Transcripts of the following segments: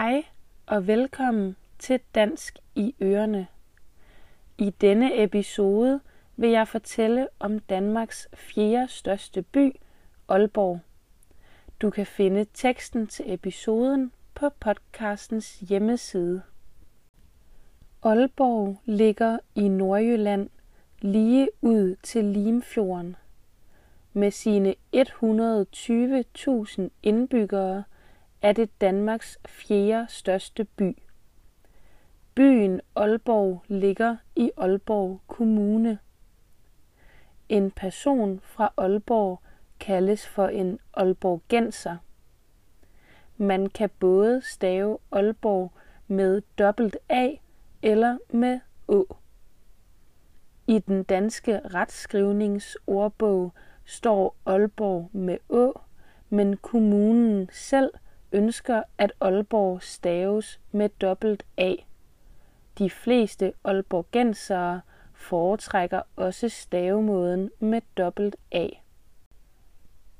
Hej og velkommen til Dansk i Ørene. I denne episode vil jeg fortælle om Danmarks fjerde største by, Aalborg. Du kan finde teksten til episoden på podcastens hjemmeside. Aalborg ligger i Nordjylland lige ud til Limfjorden. Med sine 120.000 indbyggere er det Danmarks fjerde største by. Byen Aalborg ligger i Aalborg Kommune. En person fra Aalborg kaldes for en aalborgenser. Man kan både stave Aalborg med dobbelt A eller med Å. I den danske retskrivningsordbog står Aalborg med Å, men kommunen selv ønsker, at Aalborg staves med dobbelt A. De fleste aalborgensere foretrækker også stavemåden med dobbelt A.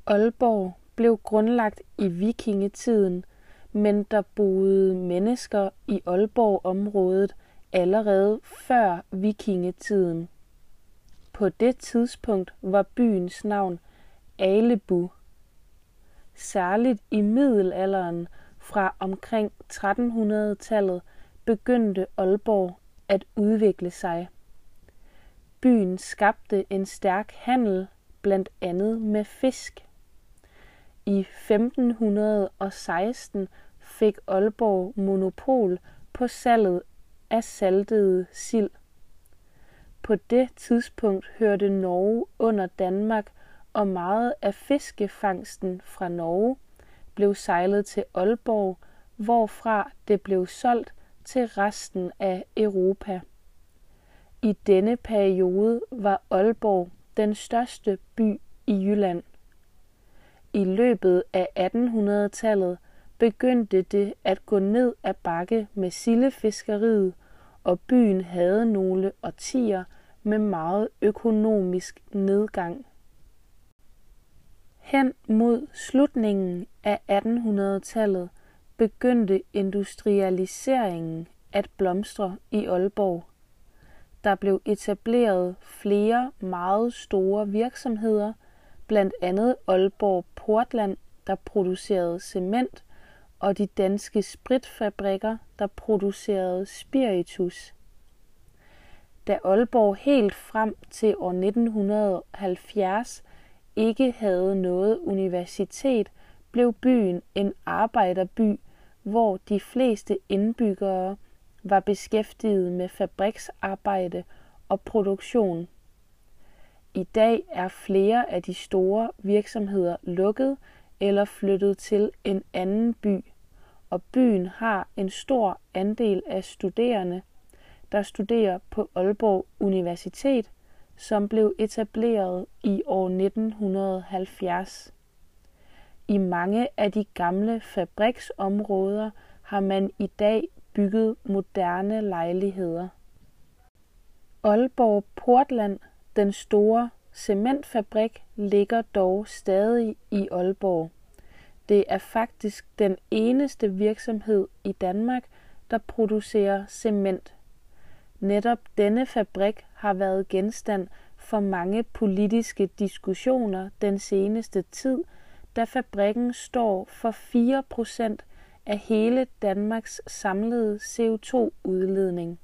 Aalborg blev grundlagt i vikingetiden, men der boede mennesker i Aalborg-området allerede før vikingetiden. På det tidspunkt var byens navn Alebu. Særligt i middelalderen fra omkring 1300-tallet begyndte Aalborg at udvikle sig. Byen skabte en stærk handel, blandt andet med fisk. I 1516 fik Aalborg monopol på salget af saltede sild. På det tidspunkt hørte Norge under Danmark, og meget af fiskefangsten fra Norge blev sejlet til Aalborg, hvorfra det blev solgt til resten af Europa. I denne periode var Aalborg den største by i Jylland. I løbet af 1800-tallet begyndte det at gå ned ad bakke med sildefiskeriet, og byen havde nogle årtier med meget økonomisk nedgang. Hen mod slutningen af 1800-tallet begyndte industrialiseringen at blomstre i Aalborg. Der blev etableret flere meget store virksomheder, blandt andet Aalborg Portland, der producerede cement, og de danske spritfabrikker, der producerede spiritus. Da Aalborg helt frem til år 1970 ikke havde noget universitet, blev byen en arbejderby, hvor de fleste indbyggere var beskæftiget med fabriksarbejde og produktion. I dag er flere af de store virksomheder lukket eller flyttet til en anden by, og byen har en stor andel af studerende, der studerer på Aalborg Universitet, som blev etableret i år 1970. I mange af de gamle fabriksområder har man i dag bygget moderne lejligheder. Aalborg Portland, den store cementfabrik, ligger dog stadig i Aalborg. Det er faktisk den eneste virksomhed i Danmark, der producerer cement. Netop denne fabrik har været genstand for mange politiske diskussioner den seneste tid, da fabrikken står for 4% af hele Danmarks samlede CO2-udledning.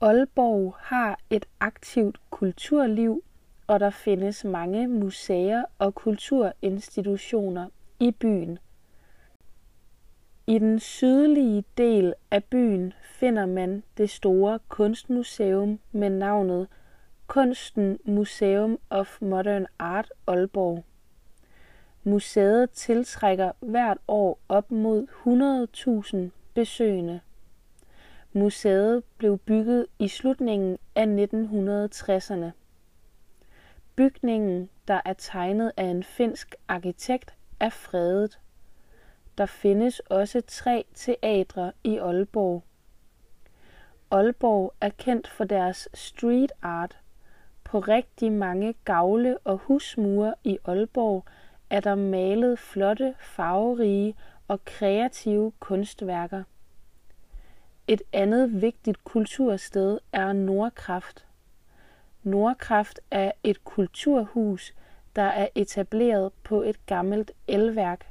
Aalborg har et aktivt kulturliv, og der findes mange museer og kulturinstitutioner i byen. I den sydlige del af byen finder man det store kunstmuseum med navnet Kunsten Museum of Modern Art Aalborg. Museet tiltrækker hvert år op mod 100.000 besøgende. Museet blev bygget i slutningen af 1960'erne. Bygningen, der er tegnet af en finsk arkitekt, er fredet. Der findes også tre teatre i Aalborg. Aalborg er kendt for deres street art. På rigtig mange gavle og husmure i Aalborg er der malet flotte, farverige og kreative kunstværker. Et andet vigtigt kultursted er Nordkraft. Nordkraft er et kulturhus, der er etableret på et gammelt elværk.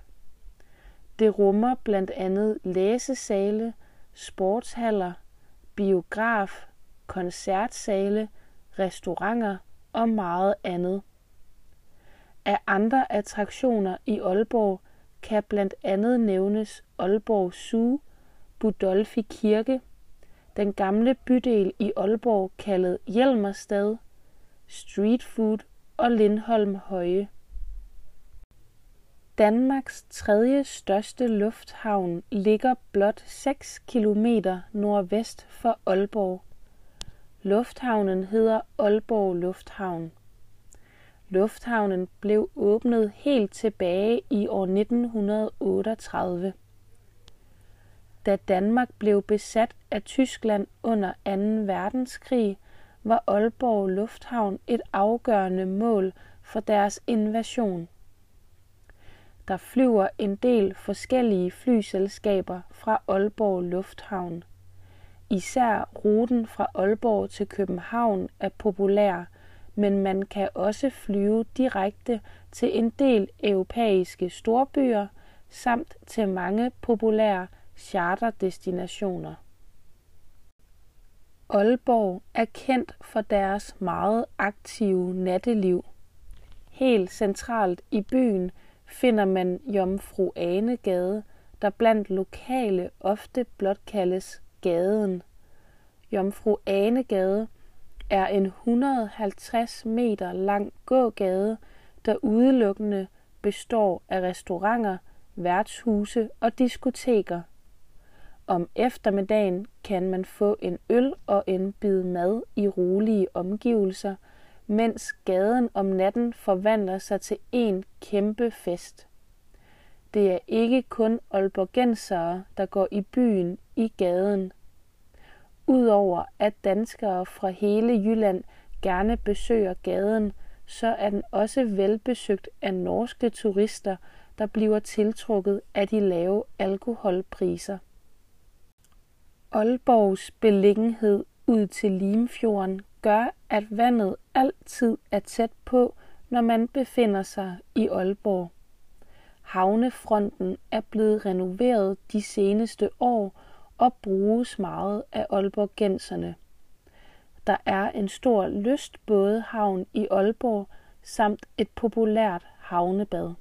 Det rummer blandt andet læsesale, sportshaller, biograf, koncertsale, restauranter og meget andet. Af andre attraktioner i Aalborg kan blandt andet nævnes Aalborg Zoo, Budolfi Kirke, den gamle bydel i Aalborg kaldet Hjelmerstad, street food og Lindholm Høje. Danmarks tredje største lufthavn ligger blot 6 km nordvest for Aalborg. Lufthavnen hedder Aalborg Lufthavn. Lufthavnen blev åbnet helt tilbage i år 1938. Da Danmark blev besat af Tyskland under 2. verdenskrig, var Aalborg Lufthavn et afgørende mål for deres invasion. Der flyver en del forskellige flyselskaber fra Aalborg Lufthavn. Især ruten fra Aalborg til København er populær, men man kan også flyve direkte til en del europæiske storbyer samt til mange populære charterdestinationer. Aalborg er kendt for deres meget aktive natteliv. Helt centralt i byen finder man Jomfru Ane Gade, der blandt lokale ofte blot kaldes gaden. Jomfru Ane Gade er en 150 meter lang gågade, der udelukkende består af restauranter, værtshuse og diskoteker. Om eftermiddagen kan man få en øl og en bid mad i rolige omgivelser, mens gaden om natten forvandler sig til en kæmpe fest. Det er ikke kun Aalborgensere, der går i byen i gaden. Udover at danskere fra hele Jylland gerne besøger gaden, så er den også velbesøgt af norske turister, der bliver tiltrukket af de lave alkoholpriser. Aalborgs beliggenhed ud til Limfjorden gør, at vandet altid er tæt på, når man befinder sig i Aalborg. Havnefronten er blevet renoveret de seneste år og bruges meget af Aalborgenserne. Der er en stor lystbådehavn i Aalborg samt et populært havnebad.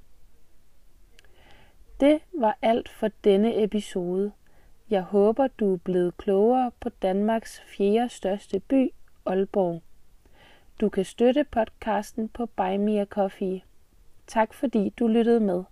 Det var alt for denne episode. Jeg håber, du er blevet klogere på Danmarks fjerde største by, Aalborg. Du kan støtte podcasten på Buy Me a Coffee. Tak fordi du lyttede med.